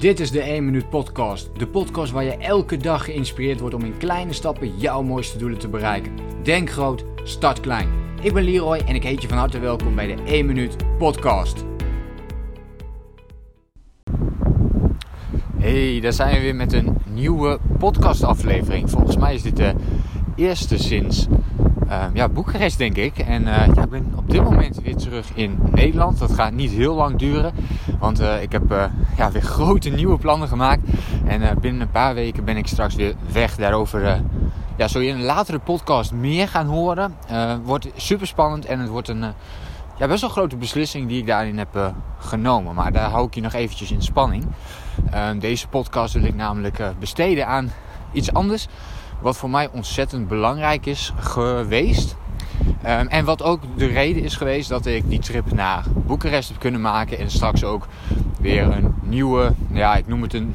Dit is de 1 Minuut Podcast. De podcast waar je elke dag geïnspireerd wordt om in kleine stappen jouw mooiste doelen te bereiken. Denk groot, start klein. Ik ben Leroy en ik heet je van harte welkom bij de 1 Minuut Podcast. Hey, daar zijn we weer met een nieuwe podcastaflevering. Volgens mij is dit de eerste sinds uh, ja, Boekarest, denk ik. En uh, ja, ik ben op dit moment weer terug in Nederland. Dat gaat niet heel lang duren, want uh, ik heb ja, weer grote nieuwe plannen gemaakt. En binnen een paar weken ben ik straks weer weg. Daarover ja, zul je in een latere podcast meer gaan horen. wordt super spannend en het wordt een ja, best wel grote beslissing die ik daarin heb genomen. Maar daar hou ik je nog eventjes in spanning. deze podcast wil ik namelijk besteden aan iets anders wat voor mij ontzettend belangrijk is geweest. Um, en wat ook de reden is geweest dat ik die trip naar Boekarest heb kunnen maken. En straks ook weer een nieuwe, ja, ik noem het een,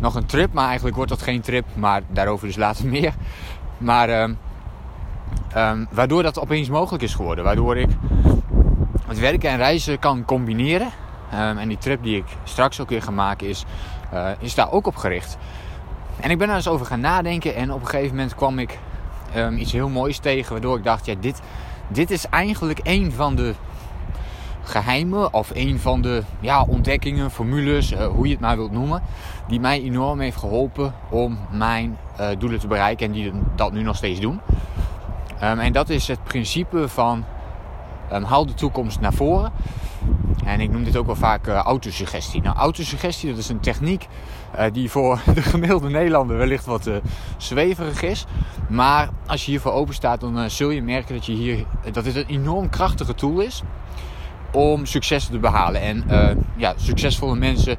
nog een trip. Maar eigenlijk wordt dat geen trip. Maar daarover dus later meer. Maar um, um, waardoor dat opeens mogelijk is geworden. Waardoor ik het werken en reizen kan combineren. en die trip die ik straks ook weer ga maken is, uh, is daar ook op gericht. En ik ben daar eens over gaan nadenken en op een gegeven moment kwam ik um, iets heel moois tegen. Waardoor ik dacht, ja, dit, dit is eigenlijk een van de geheimen of een van de ja, ontdekkingen, formules, uh, hoe je het maar wilt noemen. Die mij enorm heeft geholpen om mijn uh, doelen te bereiken en die dat nu nog steeds doen. Um, en dat is het principe van um, haal de toekomst naar voren. En ik noem dit ook wel vaak uh, autosuggestie. Nou, autosuggestie dat is een techniek uh, die voor de gemiddelde Nederlander wellicht wat uh, zweverig is. Maar als je hiervoor open staat, dan zul je merken dat, je hier, dat dit een enorm krachtige tool is om successen te behalen. En ja, succesvolle mensen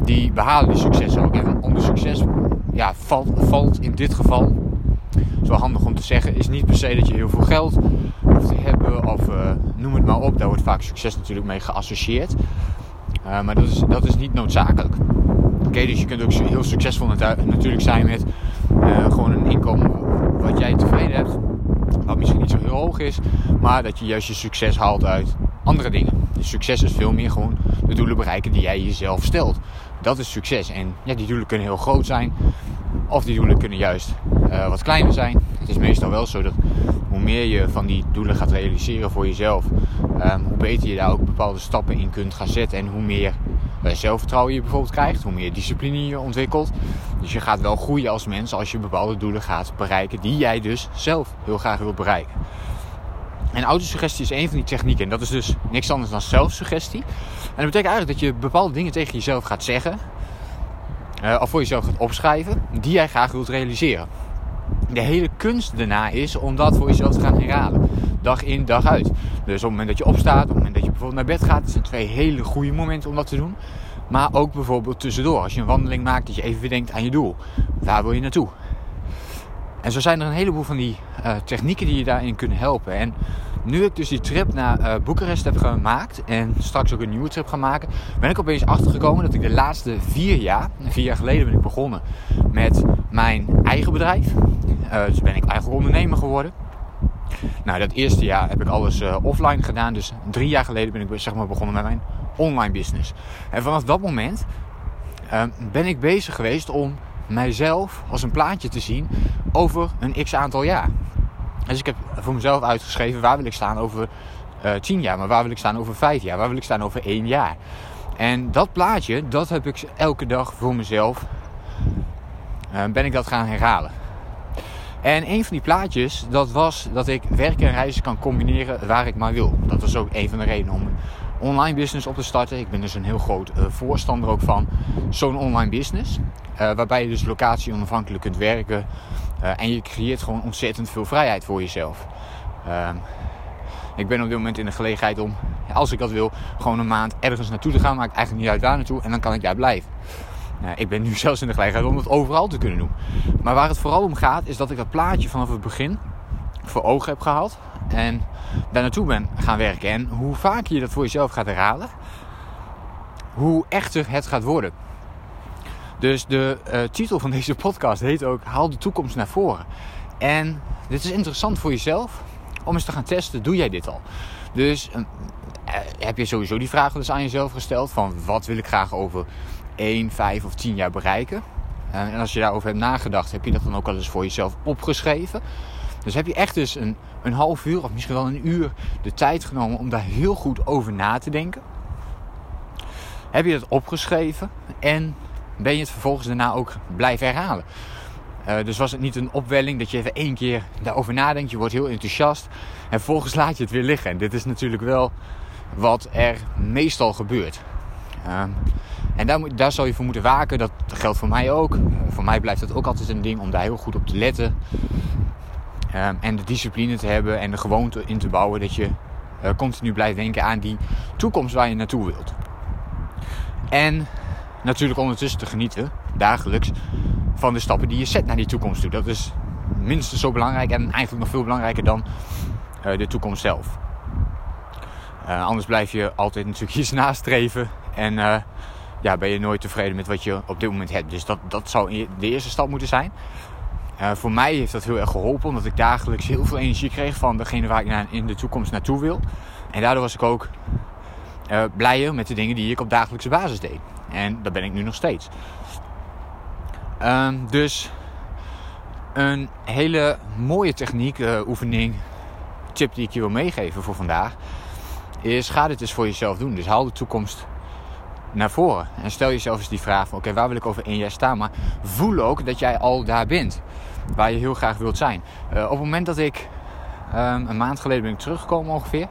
die behalen die successen ook. En onder succes ja, valt, valt in dit geval wel handig om te zeggen, is niet per se dat je heel veel geld hoeft te hebben of uh, noem het maar op. Daar wordt vaak succes natuurlijk mee geassocieerd. Uh, maar dat is, dat is niet noodzakelijk. Oké, dus je kunt ook heel succesvol natuurlijk zijn met uh, gewoon een inkomen wat jij tevreden hebt. Wat misschien niet zo heel hoog is, maar dat je juist je succes haalt uit andere dingen. Dus succes is veel meer gewoon de doelen bereiken die jij jezelf stelt. Dat is succes. En ja, die doelen kunnen heel groot zijn. Of die doelen kunnen juist uh, wat kleiner zijn. Het is meestal wel zo dat hoe meer je van die doelen gaat realiseren voor jezelf, um, hoe beter je daar ook bepaalde stappen in kunt gaan zetten. En hoe meer uh, zelfvertrouwen je bijvoorbeeld krijgt, hoe meer discipline je ontwikkelt. Dus je gaat wel groeien als mens als je bepaalde doelen gaat bereiken die jij dus zelf heel graag wilt bereiken. En autosuggestie is een van die technieken. En dat is dus niks anders dan zelfsuggestie. En dat betekent eigenlijk dat je bepaalde dingen tegen jezelf gaat zeggen. Uh, of voor jezelf gaat opschrijven. Die jij graag wilt realiseren. De hele kunst daarna is om dat voor jezelf te gaan herhalen. Dag in, dag uit. Dus op het moment dat je opstaat, op het moment dat je bijvoorbeeld naar bed gaat. Zijn twee hele goede momenten om dat te doen. Maar ook bijvoorbeeld tussendoor. Als je een wandeling maakt, dat je even denkt aan je doel. Waar wil je naartoe? En zo zijn er een heleboel van die uh, technieken die je daarin kunnen helpen. En nu ik dus die trip naar uh, Boekarest heb gemaakt en straks ook een nieuwe trip ga maken, ben ik opeens achtergekomen dat ik de laatste vier jaar, vier jaar geleden ben ik begonnen met mijn eigen bedrijf. Uh, dus ben ik eigen ondernemer geworden. Nou, dat eerste jaar heb ik alles uh, offline gedaan. Dus drie jaar geleden ben ik zeg maar, begonnen met mijn online business. En vanaf dat moment ben ik bezig geweest om mijzelf als een plaatje te zien over een x aantal jaar. Dus ik heb voor mezelf uitgeschreven waar wil ik staan over uh, tien jaar, maar waar wil ik staan over vijf jaar, waar wil ik staan over één jaar. En dat plaatje, dat heb ik elke dag voor mezelf, uh, ben ik dat gaan herhalen. En een van die plaatjes, dat was dat ik werken en reizen kan combineren waar ik maar wil. Dat was ook een van de redenen om een online business op te starten. Ik ben dus een heel groot uh, voorstander ook van zo'n online business. Waarbij je dus locatie onafhankelijk kunt werken. Uh, en je creëert gewoon ontzettend veel vrijheid voor jezelf. Ehm, ik ben op dit moment in de gelegenheid om, als ik dat wil, gewoon een maand ergens naartoe te gaan. Maakt eigenlijk niet uit waar naartoe. En dan kan ik daar blijven. ik ben nu zelfs in de gelegenheid om het overal te kunnen doen. Maar waar het vooral om gaat, is dat ik dat plaatje vanaf het begin voor ogen heb gehad. En daar naartoe ben gaan werken. En hoe vaker je dat voor jezelf gaat herhalen, hoe echter het gaat worden. Dus de uh, titel van deze podcast heet ook Haal de toekomst naar voren. En dit is interessant voor jezelf om eens te gaan testen. Doe jij dit al? Dus uh, heb je sowieso die vraag dus aan jezelf gesteld van wat wil ik graag over 1, 5 of 10 jaar bereiken? en als je daarover hebt nagedacht, heb je dat dan ook al eens voor jezelf opgeschreven? Dus heb je echt dus een, een half uur of misschien wel een uur de tijd genomen om daar heel goed over na te denken? Heb je het opgeschreven en ben je het vervolgens daarna ook blijven herhalen? Uh, dus was het niet een opwelling dat je even één keer daarover nadenkt, je wordt heel enthousiast en vervolgens laat je het weer liggen. En dit is natuurlijk wel wat er meestal gebeurt. Uh, en daar, daar zal je voor moeten waken. Dat geldt voor mij ook. Voor mij blijft het ook altijd een ding om daar heel goed op te letten. Ehm, en de discipline te hebben en de gewoonte in te bouwen dat je continu blijft denken aan die toekomst waar je naartoe wilt. En natuurlijk ondertussen te genieten, dagelijks, van de stappen die je zet naar die toekomst toe. Dat is minstens zo belangrijk en eigenlijk nog veel belangrijker dan uh, de toekomst zelf. Uh, anders blijf je altijd natuurlijk iets nastreven en uh, ja, ben je nooit tevreden met wat je op dit moment hebt. Dus dat, dat zou de eerste stap moeten zijn. voor mij heeft dat heel erg geholpen, omdat ik dagelijks heel veel energie kreeg van degene waar ik naar, in de toekomst naartoe wil. En daardoor was ik ook blijer met de dingen die ik op dagelijkse basis deed. En dat ben ik nu nog steeds. Um, dus een hele mooie techniek, uh, oefening, tip die ik je wil meegeven voor vandaag, is ga dit eens voor jezelf doen. Dus haal de toekomst naar voren. En stel jezelf eens die vraag oké, waar wil ik over één jaar staan? Maar voel ook dat jij al daar bent. Waar je heel graag wilt zijn. Uh, op het moment dat ik um, een maand geleden ben ik teruggekomen ongeveer.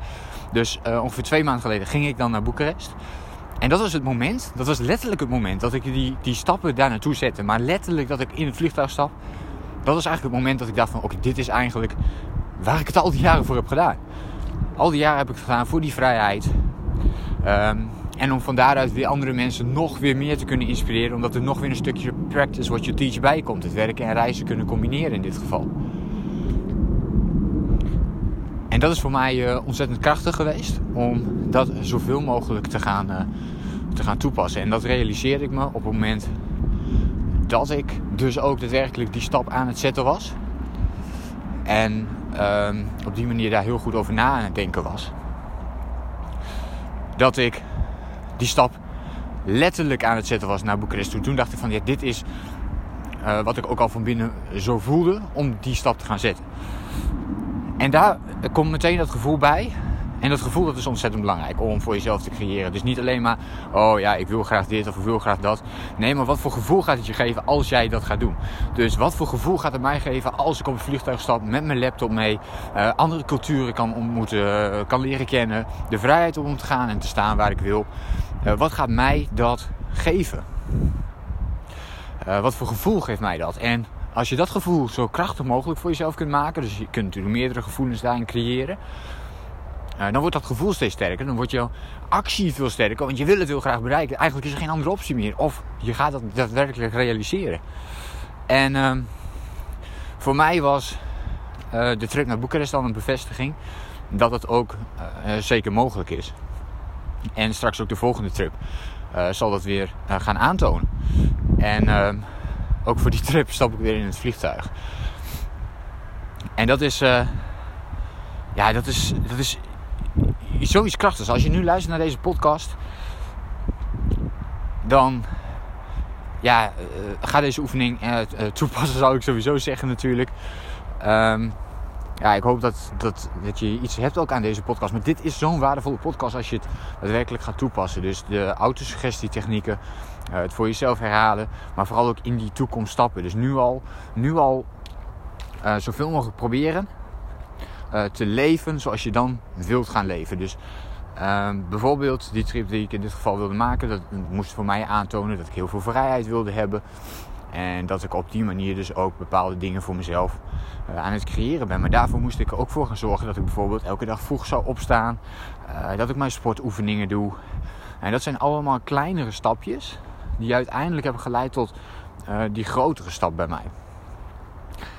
Dus uh, ongeveer twee maanden geleden ging ik dan naar Boekarest. En dat was het moment, dat was letterlijk het moment dat ik die, die stappen daar naartoe zette. Maar letterlijk dat ik in het vliegtuig stap. Dat was eigenlijk het moment dat ik dacht van oké, dit is eigenlijk waar ik het al die jaren voor heb gedaan. Al die jaren heb ik het gedaan voor die vrijheid. Um, en om van daaruit weer andere mensen nog weer meer te kunnen inspireren. Omdat er nog weer een stukje practice what you teach bij komt. Het werken en reizen kunnen combineren in dit geval. En dat is voor mij uh, ontzettend krachtig geweest. Om dat zoveel mogelijk te gaan, uh, te gaan toepassen. En dat realiseerde ik me op het moment dat ik dus ook daadwerkelijk die stap aan het zetten was. En uh, op die manier daar heel goed over na aan het denken was. Dat ik die stap letterlijk aan het zetten was naar Boekarest toe. Toen dacht ik van ja, dit is uh, wat ik ook al van binnen zo voelde om die stap te gaan zetten. En daar komt meteen dat gevoel bij. En dat gevoel dat is ontzettend belangrijk om voor jezelf te creëren. Dus niet alleen maar, oh ja, ik wil graag dit of ik wil graag dat. Nee, maar wat voor gevoel gaat het je geven als jij dat gaat doen? Dus wat voor gevoel gaat het mij geven als ik op een vliegtuig stap met mijn laptop mee, uh, andere culturen kan ontmoeten, uh, kan leren kennen, de vrijheid om te gaan en te staan waar ik wil. Uh, wat gaat mij dat geven? wat voor gevoel geeft mij dat? En als je dat gevoel zo krachtig mogelijk voor jezelf kunt maken, dus je kunt natuurlijk meerdere gevoelens daarin creëren, dan wordt dat gevoel steeds sterker. Dan wordt jouw actie veel sterker, want je wil het heel graag bereiken. Eigenlijk is er geen andere optie meer. Of je gaat dat daadwerkelijk realiseren. En uh, voor mij was uh, de trip naar Boekarest dan een bevestiging dat het ook uh, zeker mogelijk is. En straks ook de volgende trip zal dat weer gaan aantonen. En ehm, ook voor die trip stap ik weer in het vliegtuig. En dat is, ja, dat is, dat is zoiets krachtigs. Als je nu luistert naar deze podcast, dan ja, uh, ga deze oefening uh, toepassen, zou ik sowieso zeggen natuurlijk. Um, ja, ik hoop dat, dat, dat je iets hebt ook aan deze podcast. Maar dit is zo'n waardevolle podcast als je het daadwerkelijk gaat toepassen. Dus de autosuggestietechnieken, uh, het voor jezelf herhalen, maar vooral ook in die toekomst stappen. Dus nu al, nu al zoveel mogelijk proberen uh, te leven zoals je dan wilt gaan leven. Dus ehm, bijvoorbeeld die trip die ik in dit geval wilde maken, dat moest voor mij aantonen dat ik heel veel vrijheid wilde hebben. En dat ik op die manier dus ook bepaalde dingen voor mezelf uh, aan het creëren ben. Maar daarvoor moest ik er ook voor gaan zorgen dat ik bijvoorbeeld elke dag vroeg zou opstaan. Uh, dat ik mijn sportoefeningen doe. En dat zijn allemaal kleinere stapjes die uiteindelijk hebben geleid tot die grotere stap bij mij.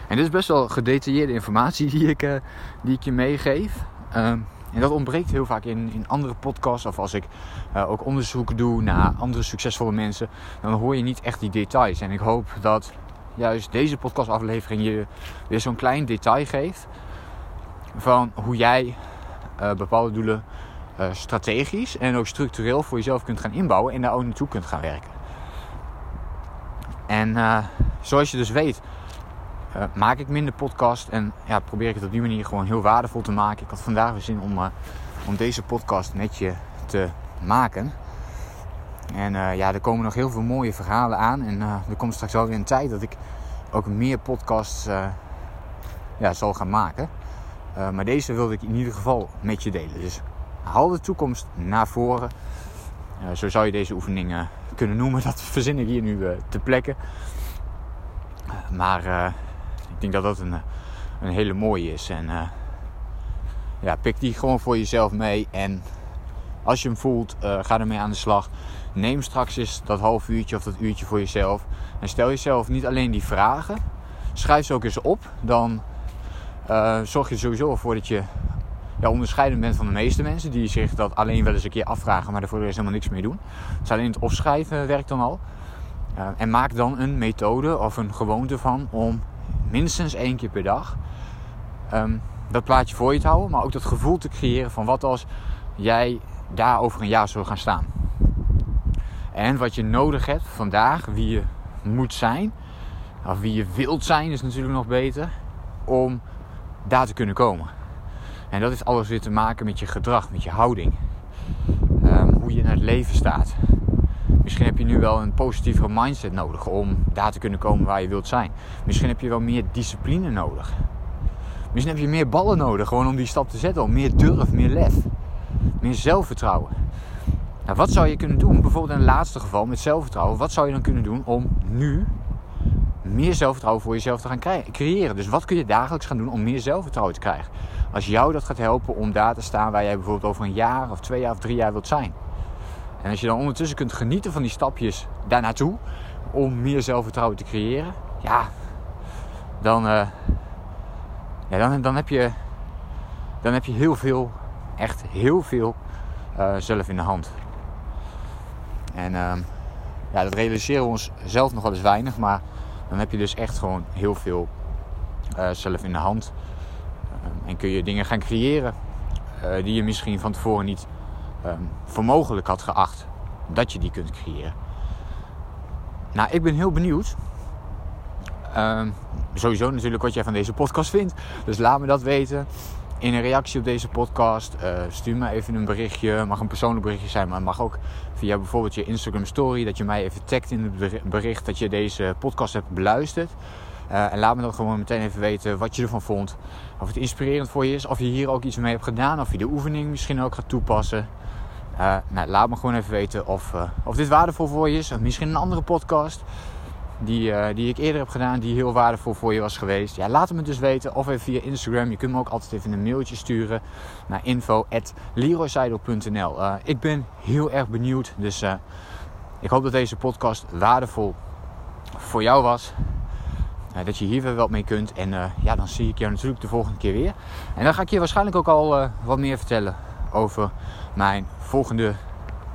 En dit is best wel gedetailleerde informatie die ik, die ik je meegeef. Ehm, en dat ontbreekt heel vaak in, in andere podcasts. Of als ik uh, ook onderzoek doe naar andere succesvolle mensen. Dan hoor je niet echt die details. En ik hoop dat juist deze podcastaflevering je weer zo'n klein detail geeft. Van hoe jij uh, bepaalde doelen strategisch en ook structureel voor jezelf kunt gaan inbouwen en daar ook naartoe kunt gaan werken. En zoals je dus weet, maak ik minder podcast en ja, probeer ik het op die manier gewoon heel waardevol te maken. Ik had vandaag weer zin om, om deze podcast met je te maken. En uh, ja, er komen nog heel veel mooie verhalen aan. En er komt straks wel weer een tijd dat ik ook meer podcasts ja, zal gaan maken. maar deze wilde ik in ieder geval met je delen. Dus haal de toekomst naar voren. zo zou je deze oefening kunnen noemen. Dat verzin ik hier nu te plekken. maar denk dat dat een, een hele mooie is. En ja, pik die gewoon voor jezelf mee. En als je hem voelt, ga ermee aan de slag. Neem straks eens dat half uurtje of dat uurtje voor jezelf. En stel jezelf niet alleen die vragen. Schrijf ze ook eens op. Dan zorg je sowieso ervoor dat je ja, onderscheidend bent van de meeste mensen. Die zich dat alleen wel eens een keer afvragen, maar daarvoor is helemaal niks mee doen. Dus alleen het opschrijven werkt dan al. En maak dan een methode of een gewoonte van om minstens één keer per dag um, dat plaatje voor je te houden. Maar ook dat gevoel te creëren van wat als jij daar over een jaar zou gaan staan. En wat je nodig hebt vandaag, wie je moet zijn, of wie je wilt zijn, is natuurlijk nog beter, om daar te kunnen komen. En dat heeft alles weer te maken met je gedrag, met je houding. Um, hoe je naar het leven staat. Misschien heb je nu wel een positievere mindset nodig om daar te kunnen komen waar je wilt zijn. Misschien heb je wel meer discipline nodig. Misschien heb je meer ballen nodig gewoon om die stap te zetten. Om meer durf, meer lef, meer zelfvertrouwen. Nou, wat zou je kunnen doen, bijvoorbeeld in het laatste geval met zelfvertrouwen, wat zou je dan kunnen doen om nu meer zelfvertrouwen voor jezelf te gaan creëren? Dus wat kun je dagelijks gaan doen om meer zelfvertrouwen te krijgen? Als jou dat gaat helpen om daar te staan waar jij bijvoorbeeld over een jaar of twee jaar of drie jaar wilt zijn. En als je dan ondertussen kunt genieten van die stapjes daar naartoe om meer zelfvertrouwen te creëren, ja, dan, uh, ja, dan, dan, heb je, dan heb je heel veel, echt heel veel uh, zelf in de hand. En uh, ja, dat realiseren we ons zelf nog wel eens weinig. Maar dan heb je dus echt gewoon heel veel uh, zelf in de hand. Uh, en kun je dingen gaan creëren die je misschien van tevoren niet ehm, voor mogelijk had geacht. Dat je die kunt creëren. Nou, ik ben heel benieuwd. Ehm, sowieso natuurlijk wat jij van deze podcast vindt. Dus laat me dat weten in een reactie op deze podcast. Uh, stuur me even een berichtje. mag een persoonlijk berichtje zijn, maar het mag ook via bijvoorbeeld je Instagram story. Dat je mij even tagt in het bericht dat je deze podcast hebt beluisterd. Uh, en laat me dan gewoon meteen even weten wat je ervan vond. Of het inspirerend voor je is. Of je hier ook iets mee hebt gedaan. Of je de oefening misschien ook gaat toepassen. Uh, nou, laat me gewoon even weten of, of dit waardevol voor je is. Of misschien een andere podcast die, uh, die ik eerder heb gedaan, die heel waardevol voor je was geweest. Ja, laat het me dus weten. Of even via Instagram. Je kunt me ook altijd even een mailtje sturen naar info.leroyseidel.nl Ik ben heel erg benieuwd. Dus ik hoop dat deze podcast waardevol voor jou was. dat je hier weer wat mee kunt. En ja, dan zie ik jou natuurlijk de volgende keer weer. En dan ga ik je waarschijnlijk ook al wat meer vertellen over mijn volgende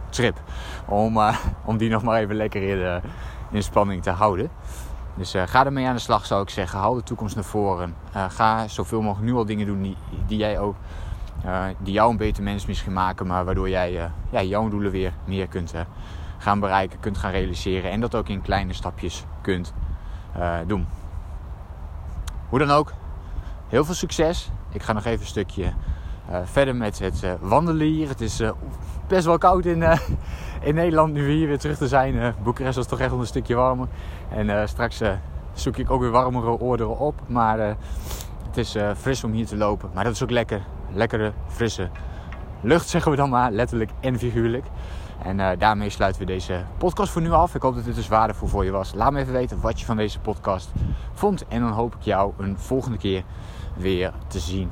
trip. Om, om die nog maar even lekker in de in spanning te houden. Dus uh, ga ermee aan de slag zou ik zeggen. Hou de toekomst naar voren. Ga zoveel mogelijk nu al dingen doen die, die jij ook, die jou een beter mens misschien maken, maar waardoor jij ja, jouw doelen weer meer kunt gaan bereiken, kunt gaan realiseren en dat ook in kleine stapjes kunt doen. Hoe dan ook, heel veel succes. Ik ga nog even een stukje verder met het wandelen hier. Het is best wel koud in, in Nederland nu we hier weer terug te zijn. Uh, Boekarest was toch echt wel een stukje warmer. En straks zoek ik ook weer warmere oorderen op. Maar het is fris om hier te lopen. Maar dat is ook lekker. Lekkere, frisse lucht zeggen we dan maar. Letterlijk en figuurlijk. En daarmee sluiten we deze podcast voor nu af. Ik hoop dat dit dus waardevol voor je was. Laat me even weten wat je van deze podcast vond. En dan hoop ik jou een volgende keer weer te zien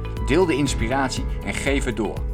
Deel de inspiratie en geef het door.